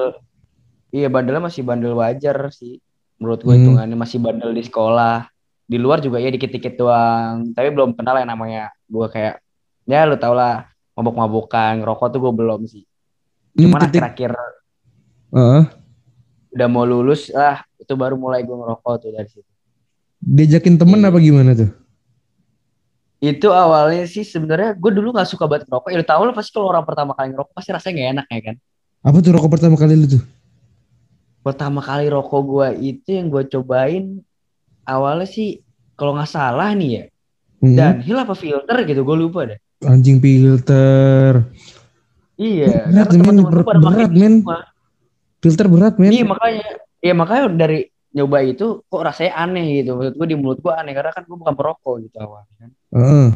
Iya bandelnya masih bandel wajar sih. Menurut gue Hmm. hitungannya masih bandel di sekolah. Di luar juga ya dikit-dikit doang. Tapi belum kenal yang namanya gue kayak ya lu tau lah mabok-mabokan ngerokok tuh gue belum sih. Hmm, Cuman titik. akhir-akhir Heeh. udah mau lulus lah itu baru mulai gue ngerokok tuh dari situ. Diajakin temen Iya. apa gimana tuh? Itu awalnya sih sebenarnya gue dulu gak suka banget ngerokok. Ya tau lah pasti kalau orang pertama kali ngerokok pasti rasanya gak enak ya kan. Apa tuh rokok pertama kali lu tuh? pertama kali rokok gua itu yang gua cobain awalnya sih kalau nggak salah nih ya Hmm, dan hill apa filter gitu gue lupa deh Anjing filter. iya Berat, men. Berat, men. Filter berat men. iya makanya iya makanya dari nyoba itu kok rasanya aneh gitu maksud gue di mulut gua aneh karena kan gue bukan perokok gitu awalnya kan Heeh.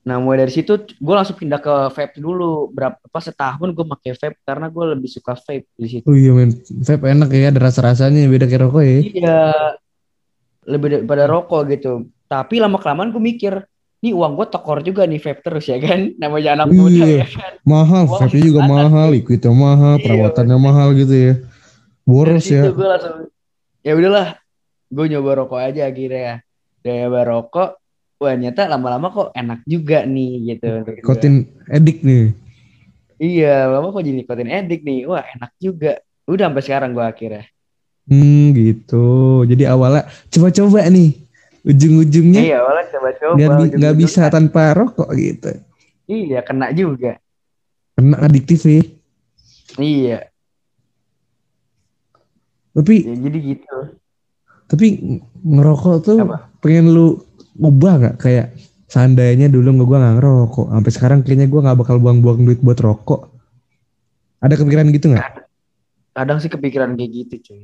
nah mulai dari situ gue langsung pindah ke vape dulu berapa pas setahun gue pakai vape karena gue lebih suka vape di situ Oh iya men. Vape enak ya ada rasa-rasanya beda kayak rokok ya. Iya, lebih daripada rokok gitu. Tapi lama kelamaan gue mikir, nih uang gue tekor juga nih vape terus ya kan, *laughs* namanya anak Iya. muda ya kan. Mahal, vape juga mahal, liquidnya mahal, Iya, perawatannya mahal gitu ya. Boros ya. gue langsung, ya udahlah, gue nyoba rokok aja akhirnya. Udah nyoba rokok, wah ternyata lama-lama kok enak juga nih gitu. menurut gua. Kotin edik nih. Iya, lama kok jadi nikotin edik nih, wah enak juga. Udah sampai sekarang gue akhirnya. Hmm gitu. Jadi awalnya coba-coba nih. Ujung-ujungnya Iya, awalnya coba-coba. nggak bisa tanpa rokok gitu. Iya, kena juga. Kena adiktif ya. Iya, Tapi ya, jadi gitu. tapi ngerokok tuh Apa? pengen lu ubah nggak kayak seandainya dulu gua nggak ngerokok sampai sekarang kayaknya gua nggak bakal buang-buang duit buat rokok ada kepikiran gitu nggak Kadang sih kepikiran kayak gitu cuy.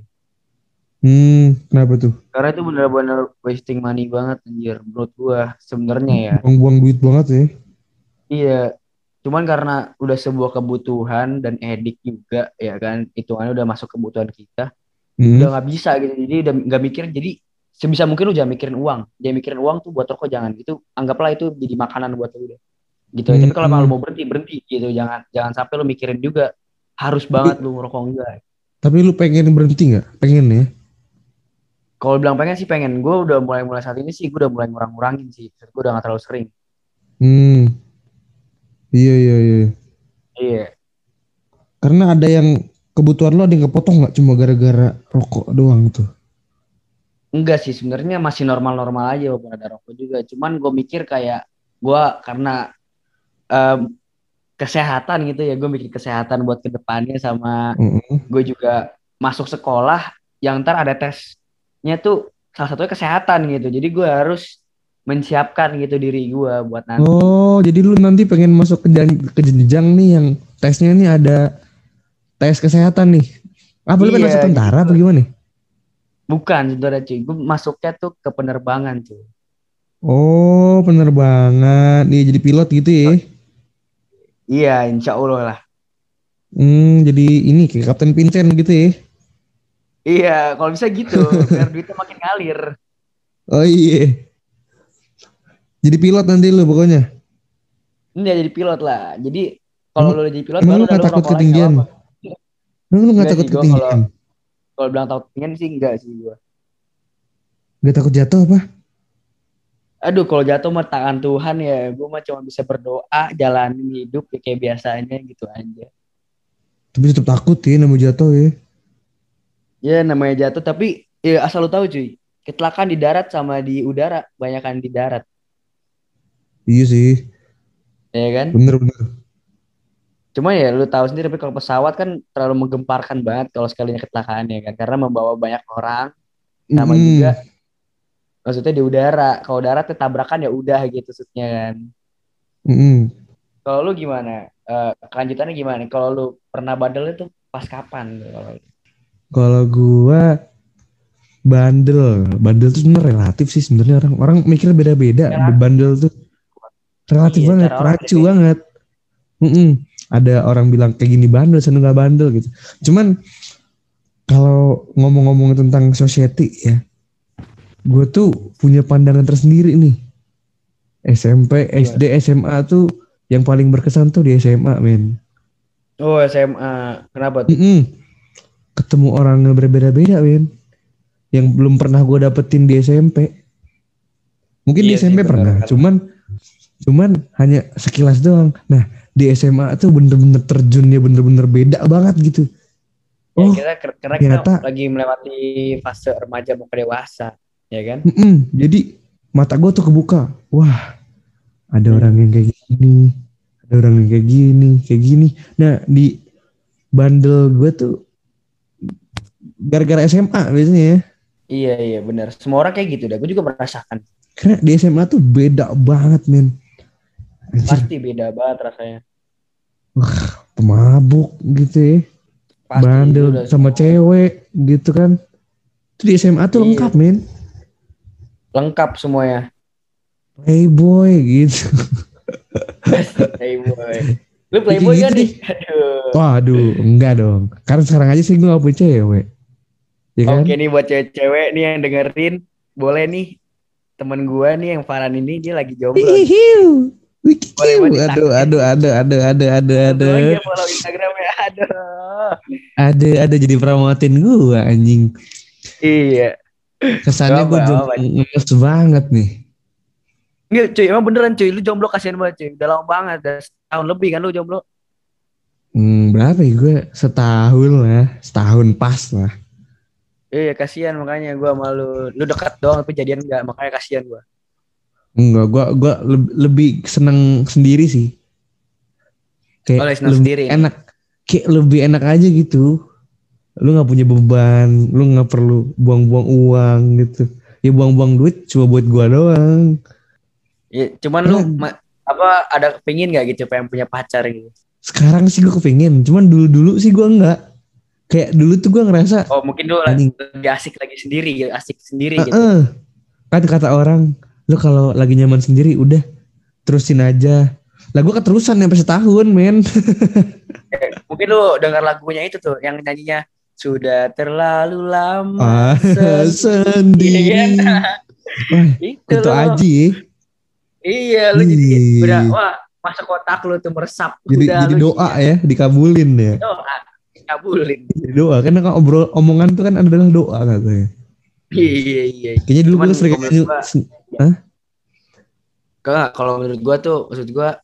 hmm kenapa tuh Karena itu bener-bener wasting money banget anjir menurut gua sebenarnya ya. buang-buang duit banget ya Iya. Cuman karena udah sebuah kebutuhan dan edik juga ya kan, hitungannya udah masuk kebutuhan kita, Hmm. udah nggak bisa gitu. Jadi udah nggak mikirin. Jadi sebisa mungkin lu jangan mikirin uang. Jangan mikirin uang tuh buat rokok jangan gitu. Anggaplah itu jadi makanan buat lu deh. Gitu. Hmm. Tapi kalau emang lu mau berhenti berhenti gitu. Jangan jangan sampai lu mikirin juga harus banget lu ngerokok enggak. tapi lu pengen berhenti nggak pengen ya Kalau bilang pengen sih pengen. Gue udah mulai mulai saat ini sih gue udah mulai ngurang-ngurangin sih. Gue udah gak terlalu sering. hmm iya iya iya Iya. karena ada yang kebutuhan lo ada yang kepotong nggak cuma gara-gara rokok doang tuh Enggak sih sebenarnya masih normal-normal aja walaupun ada rokok juga. Cuman gue mikir kayak gue karena em, kesehatan gitu ya gue mikir kesehatan buat ke depannya sama Heeh. gue juga masuk sekolah yang ntar ada tesnya tuh salah satunya kesehatan gitu. Jadi gue harus menyiapkan gitu diri gue buat nanti. Oh, jadi lu nanti pengen masuk ke jenjang nih yang tesnya nih ada tes kesehatan nih. Apa lu Iya, masuk tentara gitu. apa gimana? Bukan sebenarnya cuy, gue masuknya tuh ke penerbangan cuy. Oh, penerbangan. Iya, jadi pilot gitu ya. Iya, insya Allah lah. Hmm, jadi ini kayak Kapten Vincent gitu ya. Iya, kalau bisa gitu, *laughs* biar duitnya makin ngalir. Oh iya. Jadi pilot nanti lu pokoknya. Ini jadi pilot lah. Jadi kalau lu jadi pilot Emang baru lu takut ketinggian? Emang lu takut ketinggian? Kalau bilang takut ketinggian sih enggak sih gua. Gak takut jatuh apa? Aduh, kalau jatuh mah tangan Tuhan ya, gua mah cuma bisa berdoa, jalanin hidup ya kayak biasanya gitu aja. Tapi tetap takut ya nama jatuh ya. Ya namanya jatuh, tapi ya asal lu tahu cuy, kecelakaan di darat sama di udara, banyakan di darat, Iya sih, ya kan? bener-bener. Cuma ya lu tahu sendiri, tapi kalau pesawat kan terlalu menggemparkan banget kalau sekalinya kecelakaan ya kan, karena membawa banyak orang, sama Mm-mm. juga maksudnya di udara. Kalau darat tuh tabrakan ya udah gitu maksudnya kan. Mm-mm. Kalau lu gimana? Eh, kelanjutannya gimana? Kalau lu pernah bandel itu pas kapan? Kalau gua bandel, bandel tuh sebenarnya relatif sih sebenarnya orang orang mikir beda-beda. Bandel tuh relatif Iya, banget, racu banget. Mm-mm. Ada orang bilang kayak gini bandel, sana nggak bandel gitu. Cuman kalau ngomong-ngomong tentang society ya, gue tuh punya pandangan tersendiri nih. SMP, SD, SMA tuh yang paling berkesan tuh di SMA, men. Oh SMA, kenapa tuh? Mm-mm. Ketemu orang yang berbeda-beda, Win. Yang belum pernah gue dapetin di SMP. Mungkin di Iya sih, SMP benar, pernah, benar. cuman cuman hanya sekilas doang. Nah, di SMA tuh bener-bener terjunnya bener-bener beda banget gitu. Ya, Oh, kita karena ternyata. kita lagi melewati fase remaja mau ke dewasa, ya kan? Mm-mm. Jadi mata gue tuh kebuka. Wah, ada Hmm. orang yang kayak gini, ada orang yang kayak gini, kayak gini. Nah di bandel gue tuh gara-gara SMA biasanya ya. Iya iya benar. Semua orang kayak gitu dah. Gue juga merasakan. Karena di SMA tuh beda banget men. Pasti *laughs* beda banget rasanya. pemabuk gitu ya. Pasti Bandel sama semua cewek gitu kan. Itu di SMA tuh Iya. lengkap men. Lengkap semuanya. Playboy gitu. Playboy. Lu playboy Gitu kan deh. nih? Aduh. Waduh, enggak dong. Karena sekarang aja sih gue gak punya cewek. Ya kan? Oke nih buat cewek-cewek nih yang dengerin, boleh nih temen gua nih yang Farhan ini dia lagi jomblo. Wikiu. banget Aduh, aduh, aduh, aduh, aduh, aduh, aduh. Boleh ya follow Instagramnya. Aduh. Ada, ada jadi promotin gue anjing. Iya. Kesannya gue ngeles banget nih. Enggak cuy, emang beneran cuy, lu jomblo kasihan banget cuy. Udah lama banget, udah setahun lebih kan lu jomblo. Hmm, berapa ya gue? Setahun lah. Setahun pas lah. Iya kasihan makanya gua malu. Lu dekat doang tapi jadian enggak, makanya kasihan gua. Enggak, gue gua leb- lebih seneng sendiri sih. Kayak Oh, lebih sendiri. enak. Kayak lebih enak aja gitu. Lu nggak punya beban, lu nggak perlu buang-buang uang gitu. Ya buang-buang duit cuma buat gua doang. Ya, cuman lu Hmm. ma- apa ada kepingin gak gitu pengen punya pacar gitu? Sekarang sih gue kepingin, cuman dulu-dulu sih gua enggak. Kayak dulu tuh gua ngerasa Oh mungkin lu Anjing. lebih asik lagi sendiri, gitu, asik sendiri gitu. "Eh, kan kata orang, lu kalau lagi nyaman sendiri udah terusin aja. Lah gua keterusan sampai setahun, men. *laughs* Eh, mungkin lu dengar lagunya itu tuh yang nyanyinya sudah terlalu lama Ah, sendiri. Iya? Wah, itu itu aja. Iya lu jadi udah wah masuk otak lu tuh meresap. Jadi udah, jadi doa ya, dikabulin ya. Doa. Kabulin. Jadi doa kan kan obrol omongan tuh kan adalah doa katanya. Iya iya. Kayaknya dulu gue sering gua- sen- Enggak, kalau menurut gua tuh maksud gua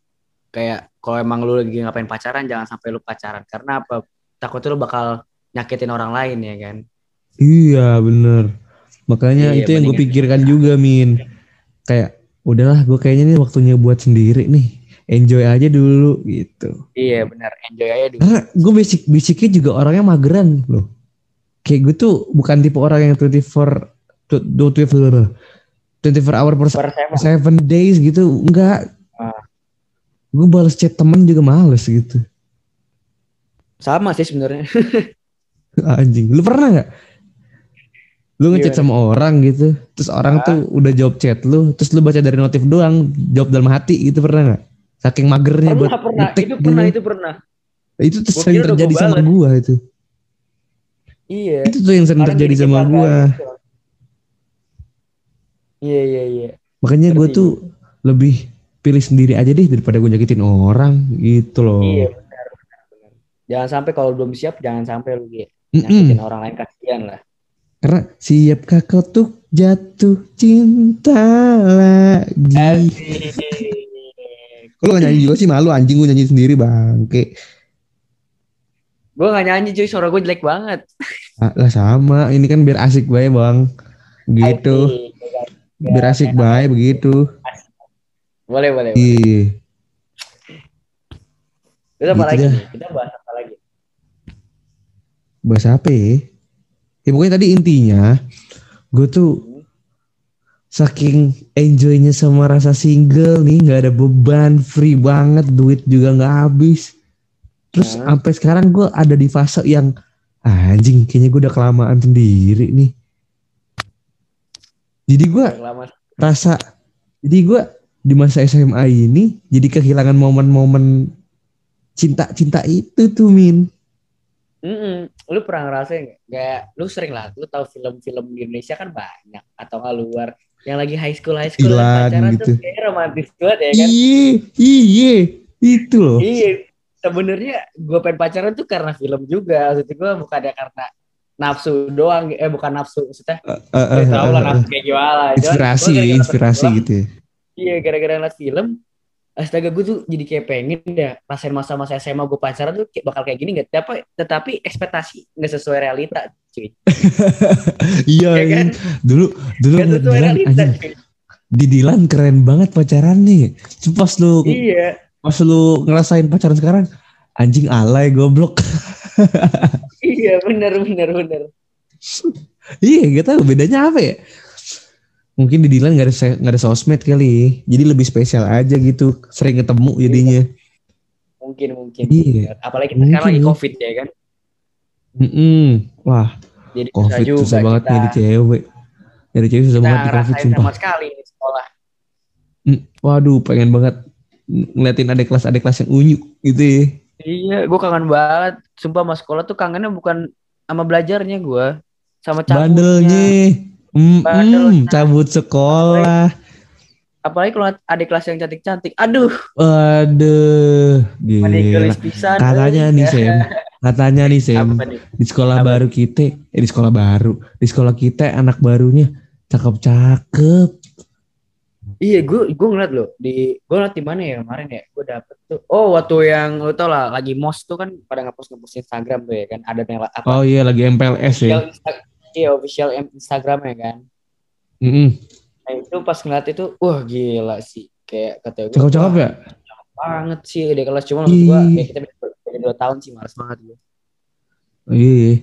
kayak kalau emang lu lagi ngapain pacaran jangan sampai lu pacaran karena apa? Takutnya lu bakal nyakitin orang lain ya kan. Iya bener. Makanya Iya, itu yang gue pikirkan juga Min. Kayak udahlah gue kayaknya ini waktunya buat sendiri nih. Enjoy aja dulu gitu. Iya benar, enjoy aja dulu. Karena gue basic basicnya juga orangnya mageran loh. Kayak gue tuh bukan tipe orang yang 24 tu- du- 24 24 hour per Per seven. seven days gitu enggak Ah. gue balas chat temen juga males gitu Sama sih sebenarnya. *laughs* anjing lu pernah nggak lu ngechat Gimana? sama orang gitu terus orang Ah. tuh udah jawab chat lu terus lu baca dari notif doang jawab dalam hati gitu pernah nggak saking magernya buat Pernah, pernah. ngetik Itu pernah, gitu. itu pernah. itu tuh sering terjadi gua sama gua itu Iya. itu tuh yang sering terjadi sama gua gitu. Iya, iya, iya. makanya gua Ngerti. tuh lebih pilih sendiri aja deh daripada gue nyakitin orang gitu loh Iya, benar, benar, benar. Jangan sampai kalau belum siap, jangan sampai lu Gi. Mm-mm. nyakitin orang lain kasihan lah. Karena siapkah kau tuh jatuh cinta lagi? Gak nyanyi juga sih malu anjing gue nyanyi sendiri bangke. Gue gak nyanyi cuy, suara gue jelek banget. Ah, lah sama, ini kan biar asik bae bang. Gitu, biar asik bae begitu. Boleh, boleh. Iya. Terus apa Gitu lagi? dah. Kita bahas apa lagi? Bahas apa ya? Ya pokoknya tadi intinya, gue tuh saking enjoynya sama rasa single nih, nggak ada beban, free banget, duit juga nggak habis. Terus Hmm. sampai sekarang gue ada di fase yang anjing, kayaknya gue udah kelamaan sendiri nih. Jadi gue rasa, jadi gue di masa SMA ini jadi kehilangan momen-momen cinta-cinta itu tuh min. Mm-mm. Lu pernah ngerasain? Kayak lu sering lah, lu tahu film-film di Indonesia kan banyak atau nggak luar yang lagi high school high school Hilang pacaran gitu. tuh kayak romantis banget ya kan? Iya, iya, itu loh. Iya, sebenarnya gue pengen pacaran tuh karena film juga. Maksudnya gue bukan ada karena nafsu doang, eh bukan nafsu, maksudnya Eh, ya eh, lah eh, nafsu kayak gimana. Inspirasi, gua gara-gara inspirasi nonton gitu. ya. film, Iya, gara-gara ngeliat film, astaga gue tuh jadi kayak pengen deh rasain masa-masa SMA gue pacaran tuh kayak- bakal kayak gini nggak? Tapi, tetapi ekspektasi nggak sesuai realita, cuy. *laughs* Iya, Ya kan? iya. dulu dulu ngeliat sesuai realita, Dilan keren banget pacaran nih. Cuma Pas lu Iya, pas lu ngerasain pacaran sekarang, anjing alay goblok. iya bener bener bener. iya, gak tahu bedanya apa ya. Mungkin di Dilan gak ada nggak ada sosmed kali, jadi lebih spesial aja gitu. Sering ketemu jadinya. Mungkin mungkin. Iya. Apalagi kita sekarang lagi Mungkin. covid ya kan. Mm-mm. Wah, Jadi covid susah juga susah banget kita. nyari cewek. Nyari cewek susah banget di covid sumpah. sama sekali di sekolah. Mm, Waduh, pengen banget ngeliatin adik kelas adik kelas yang unyu gitu ya. Iya, gue kangen banget. Sumpah sama sekolah tuh kangennya bukan sama belajarnya gue, sama cabutnya. Bandelnya. Mm, Bandel, mm, cabut sekolah. Apalagi kalau adik kelas yang cantik-cantik. Aduh, manigelis gila. pisan. Katanya euy. nih Sam, katanya nih Sam, di sekolah Apa? baru kita, eh di sekolah baru, di sekolah kita anak barunya cakep-cakep. Iya, gue gue ngeliat loh di gue ngeliat di mana ya kemarin ya. Gue dapet tuh. Oh, waktu yang lo tau lah lagi mos tuh kan pada ngepost ngepost Instagram tuh ya kan. Ada yang apa? Oh iya lagi MPLS ya. Insta- Iya, official Instagram ya kan. Mm-mm. Nah, itu pas ngeliat itu, wah gila sih. Kayak kata gue. Cakep-cakep ya? banget sih di kelas cuma maksud gua Ih. ya kita beda beda dua tahun sih males banget gue Oh, iya, iya.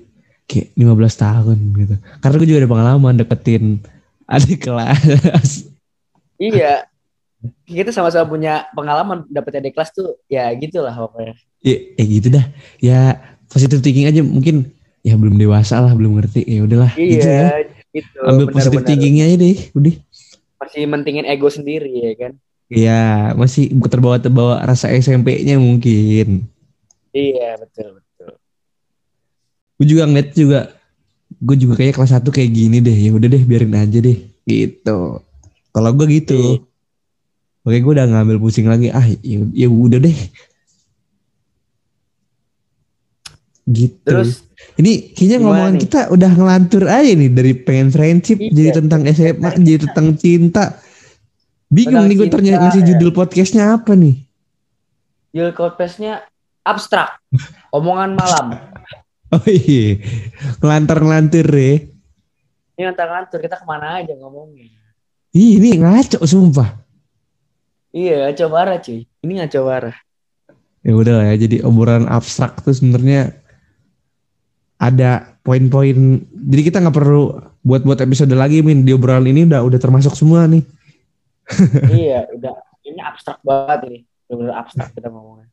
Kayak 15 tahun gitu. Karena gue juga ada pengalaman deketin adik kelas. *laughs* iya kita sama-sama punya pengalaman dapet adik kelas tuh ya gitulah pokoknya ya, ya gitu dah. Ya positive thinking aja mungkin ya belum dewasa lah, belum ngerti. Ya udahlah gitu ya. iya gitu Ambil positive benar-benar. thinkingnya aja deh, udah. masih mentingin ego sendiri ya kan Iya, masih terbawa-terbawa rasa SMP-nya mungkin. iya betul betul Gue juga ngeliat juga, gue juga kayak kelas 1 kayak gini deh. Ya udah deh, biarin aja deh. Gitu. Kalau gue gitu. Iya. Oke, gue udah ngambil pusing lagi. Ah, ya, ya udah deh. Gitu. terus Ini kayaknya ngomongan nih? kita udah ngelantur aja nih dari pengen friendship Iya. jadi tentang SMA jadi tentang cinta. Bingung Tentang nih gue ternyata ngasih ya. judul podcastnya apa nih? judul podcastnya abstrak omongan malam *laughs* Oh iya, ngelantur-ngelantur ya. ini antar ngantur kita ke mana aja ngomongnya Ih, ini ngaco sumpah. iya coba arah cuy. Ini nggak coba arah Ya udah lah ya, jadi obrolan abstrak tuh sebenarnya ada poin-poin. Jadi kita nggak perlu buat buat episode lagi min. Di obrolan ini udah udah termasuk semua nih. *laughs* Iya, udah. Ini abstrak banget ini. Benar-benar abstrak kita ngomongnya.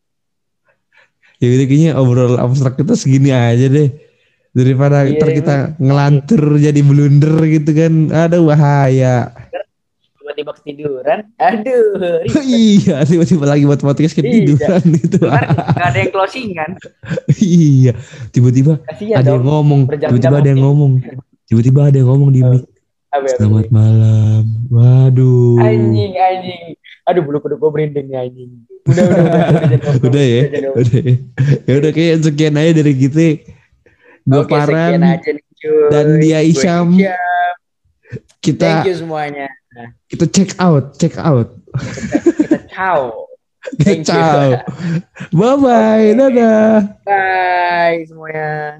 ya gitu kayaknya obrol abstrak kita segini aja deh. Daripada Iya, ntar kita ngelantur jadi blunder gitu kan. Aduh bahaya Tiba-tiba ketiduran. Aduh, ribet. *laughs* iya tiba-tiba lagi buat podcast ketiduran gitu *laughs* Ntar nggak ada yang closingan. iya tiba-tiba Kasihan ada yang ngomong tiba-tiba ada yang ngomong tiba-tiba ada yang ngomong di mic apa, selamat malam waduh Anjing, anjing. Aduh, bulu kuduk gue merinding nih, anjing. Udah, udah, udah. Udah, *laughs* udah ya udah ya ya udah kayak sekian aja dari kita gue Oke, sekian Paran aja nih, cuy. dan dia. Isyam. kita Thank you semuanya. Kita check out check out Kita ciao. *laughs* You. ciao bye bye dadah Bye semuanya.